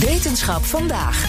Wetenschap vandaag.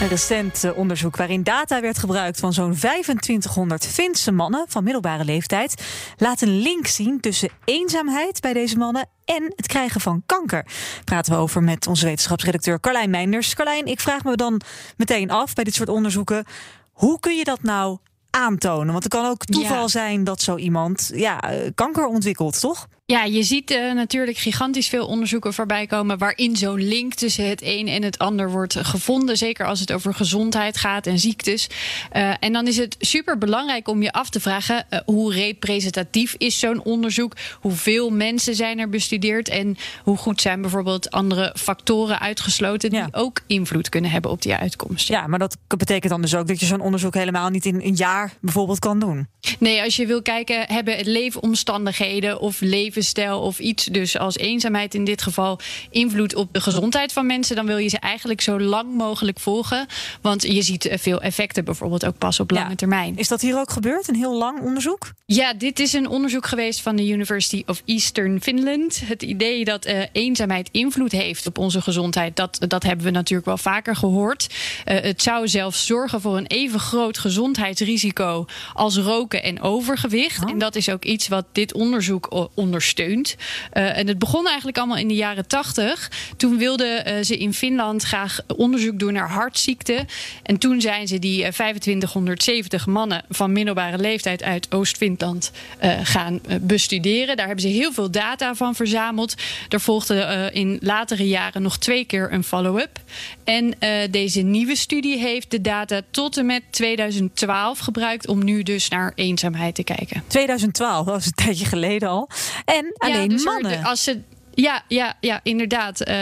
Een recent eh, onderzoek waarin data werd gebruikt van zo'n 2500 Finse mannen van middelbare leeftijd laat een link zien tussen eenzaamheid bij deze mannen en het krijgen van kanker. Praten we over met onze wetenschapsredacteur Carlijn Meinders. Carlijn, ik vraag me dan meteen af bij dit soort onderzoeken: hoe kun je dat nou aantonen? Want het kan ook toeval Ja. zijn dat zo iemand ja, eh, kanker ontwikkelt, toch? Ja, je ziet eh, natuurlijk gigantisch veel onderzoeken voorbij komen waarin zo'n link tussen het een en het ander wordt gevonden. Zeker als het over gezondheid gaat en ziektes. Eh, en dan is het super belangrijk om je af te vragen eh, hoe representatief is zo'n onderzoek? Hoeveel mensen zijn er bestudeerd? En hoe goed zijn bijvoorbeeld andere factoren uitgesloten die Ja. ook invloed kunnen hebben op die uitkomst? Ja, maar dat betekent dan dus ook dat je zo'n onderzoek helemaal niet in een jaar bijvoorbeeld kan doen. Nee, als je wil kijken, hebben leefomstandigheden of levensstijl of iets, dus als eenzaamheid in dit geval, invloed op de gezondheid van mensen, dan wil je ze eigenlijk zo lang mogelijk volgen. Want je ziet eh, veel effecten bijvoorbeeld ook pas op lange Ja. termijn. Is dat hier ook gebeurd? Een heel lang onderzoek? Ja, dit is een onderzoek geweest van de University of Eastern Finland. Het idee dat eh, eenzaamheid invloed heeft op onze gezondheid, dat, dat hebben we natuurlijk wel vaker gehoord. Eh, het zou zelfs zorgen voor een even groot gezondheidsrisico als roken en overgewicht. En dat is ook iets wat dit onderzoek o- Eh, en het begon eigenlijk allemaal in de jaren tachtig. Toen wilden eh, ze in Finland graag onderzoek doen naar hartziekten. En toen zijn ze die eh, 2570 mannen van middelbare leeftijd uit Oost-Finland eh, gaan eh, bestuderen. Daar hebben ze heel veel data van verzameld. Er volgde eh, in latere jaren nog twee keer een follow-up. En eh, deze nieuwe studie heeft de data tot en met 2012 gebruikt om nu dus naar eenzaamheid te kijken. 2012, dat was een tijdje geleden al. En alleen dus mannen. als ze, ja, ja, ja, inderdaad. eh,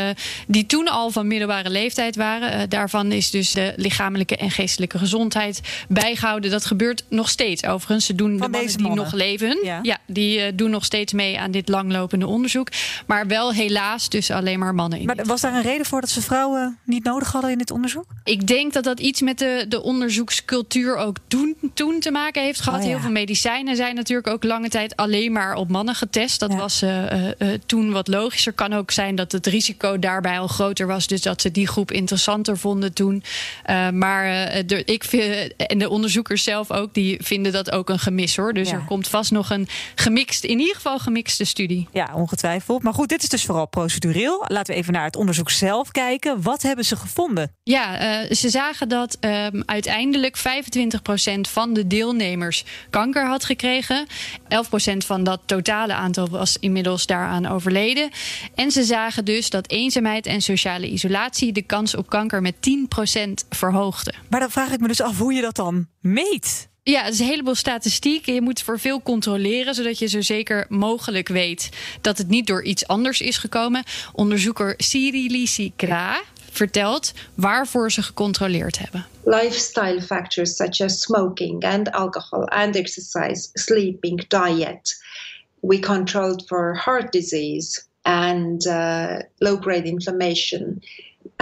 die toen al van middelbare leeftijd waren. Eh, daarvan is dus de lichamelijke en geestelijke gezondheid bijgehouden. Dat gebeurt nog steeds. Overigens, ze doen de mannen deze die mannen? nog leven. Ja. Ja, die eh, doen nog steeds mee aan dit langlopende onderzoek. Maar wel helaas dus alleen maar mannen in. Maar was daar een reden voor dat ze vrouwen niet nodig hadden in dit onderzoek? Ik denk dat dat iets met de, de onderzoekscultuur ook toen, toen te maken heeft gehad. Oh, ja. Heel veel medicijnen zijn natuurlijk ook lange tijd alleen maar op mannen getest. Dat Ja. was toen wat logischer. Kan ook zijn dat het risico daarbij al groter was. Dus dat ze die groep interessanter vonden toen. Eh, maar eh, de, ik vind, en de onderzoekers zelf ook, die vinden dat ook een gemis hoor. Dus Ja. er komt vast nog een gemixt, in ieder geval gemixte studie. Ja, ongetwijfeld. Maar goed, dit is dus vooral procedureel. Laten we even naar het onderzoek zelf kijken. Wat hebben ze gevonden? Ja, eh, ze zagen dat ehm, uiteindelijk 25% van de deelnemers kanker had gekregen. 11% van dat totale aantal was inmiddels daaraan overleden. En ze zagen dus dat eenzaamheid en sociale isolatie de kans op kanker met 10% verhoogden. Maar dan vraag ik me dus af hoe je dat dan meet. Ja, het is een heleboel statistiek. Je moet voor veel controleren, zodat je zo zeker mogelijk weet dat het niet door iets anders is gekomen. Onderzoeker Cyrili Sikra vertelt waarvoor ze gecontroleerd hebben. lifestyle factors such as smoking and alcohol and exercise, sleeping, diet. We controlled for heart disease and uh, low grade inflammation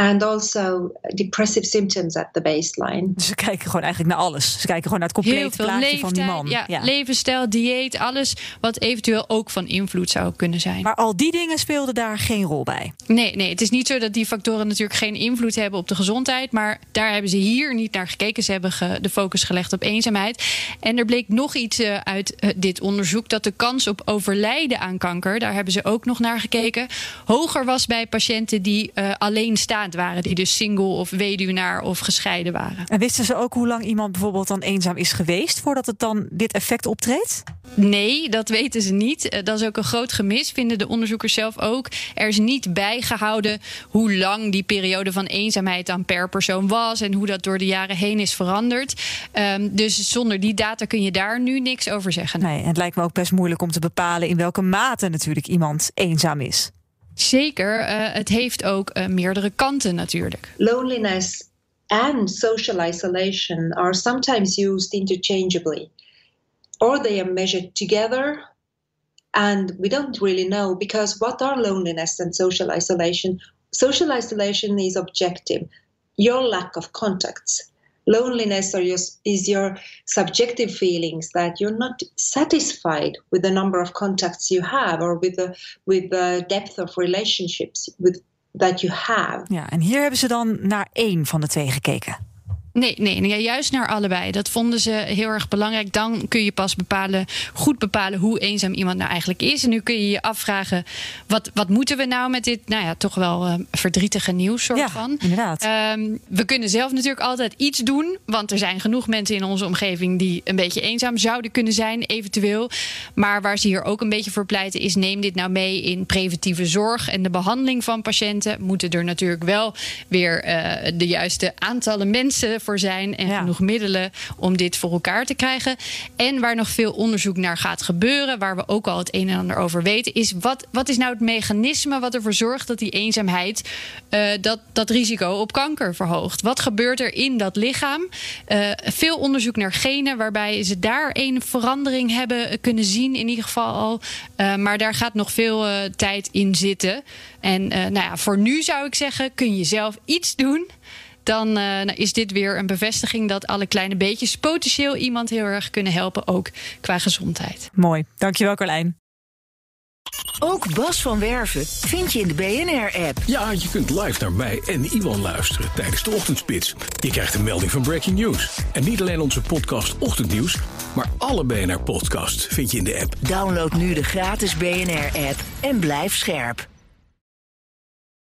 and also depressive symptoms at the baseline. Dus ze kijken gewoon eigenlijk naar alles. Ze kijken gewoon naar het complete plaatje leeftijd, van die man. Ja, levensstijl, dieet, alles wat eventueel ook van invloed zou kunnen zijn. Maar al die dingen speelden daar geen rol bij. Nee, nee, het is niet zo dat die factoren natuurlijk geen invloed hebben op de gezondheid. Maar daar hebben ze hier niet naar gekeken. Ze hebben ge- de focus gelegd op eenzaamheid. En er bleek nog iets eh, uit eh, dit onderzoek: dat de kans op overlijden aan kanker, daar hebben ze ook nog naar gekeken, hoger was bij patiënten die eh, waren. Die dus single of weduwnaar of gescheiden waren. En wisten ze ook hoe lang iemand bijvoorbeeld dan eenzaam is geweest voordat het dan dit effect optreedt? Nee, dat weten ze niet. Eh, Dat is ook een groot gemis, vinden de onderzoekers zelf ook. Er is niet bijgehouden hoe lang die periode van eenzaamheid dan per persoon was en hoe dat door de jaren heen is veranderd. Ehm, dus zonder die data kun je daar nu niks over zeggen. Nee, het lijkt me ook best moeilijk om te bepalen in welke mate natuurlijk iemand eenzaam is. Zeker, uh, het heeft ook uh, meerdere kanten natuurlijk. Loneliness and social isolation are sometimes used interchangeably, or they are measured together. And we don't really know because what are loneliness and social isolation? Social isolation is objective, your lack of contacts. Loneliness or your, is your subjective feelings that you're not satisfied with the number of contacts you have or with the, with the depth of relationships with, that you have. Ja, en hier hebben ze dan naar één van de twee gekeken. Nee, nee, nee, juist naar allebei. Dat vonden ze heel erg belangrijk. Dan kun je pas bepalen, goed bepalen hoe eenzaam iemand nou eigenlijk is. En nu kun je je afvragen, wat, wat moeten we nou met dit, nou ja, toch wel uh, verdrietige nieuws soort ja, van. inderdaad. Um, we kunnen zelf natuurlijk altijd iets doen. Want er zijn genoeg mensen in onze omgeving die een beetje eenzaam zouden kunnen zijn, eventueel. Maar waar ze hier ook een beetje voor pleiten is, neem dit nou mee in preventieve zorg en de behandeling van patiënten. Moeten er natuurlijk wel weer uh, de juiste aantallen mensen voor zijn en Ja. genoeg middelen om dit voor elkaar te krijgen. En waar nog veel onderzoek naar gaat gebeuren, waar we ook al het een en ander over weten, is wat, wat is nou het mechanisme wat ervoor zorgt dat die eenzaamheid eh, dat, dat risico op kanker verhoogt? Wat gebeurt er in dat lichaam? Eh, veel onderzoek naar genen, waarbij ze daar een verandering hebben kunnen zien, in ieder geval al. Eh, maar daar gaat nog veel tijd in zitten. En nou ja, voor nu zou ik zeggen, kun je zelf iets doen dan uh, nou is dit weer een bevestiging dat alle kleine beetjes potentieel iemand heel erg kunnen helpen, ook qua gezondheid. Mooi. Dankjewel, Carlijn. Ook Bas van Werven vind je in de BNR-app. Ja, je kunt live naar mij en Iwan luisteren tijdens de ochtendspits. Je krijgt een melding van Breaking News. En niet alleen onze podcast Ochtendnieuws, maar alle BNR-podcasts vind je in de app. Download nu de gratis BNR-app en blijf scherp.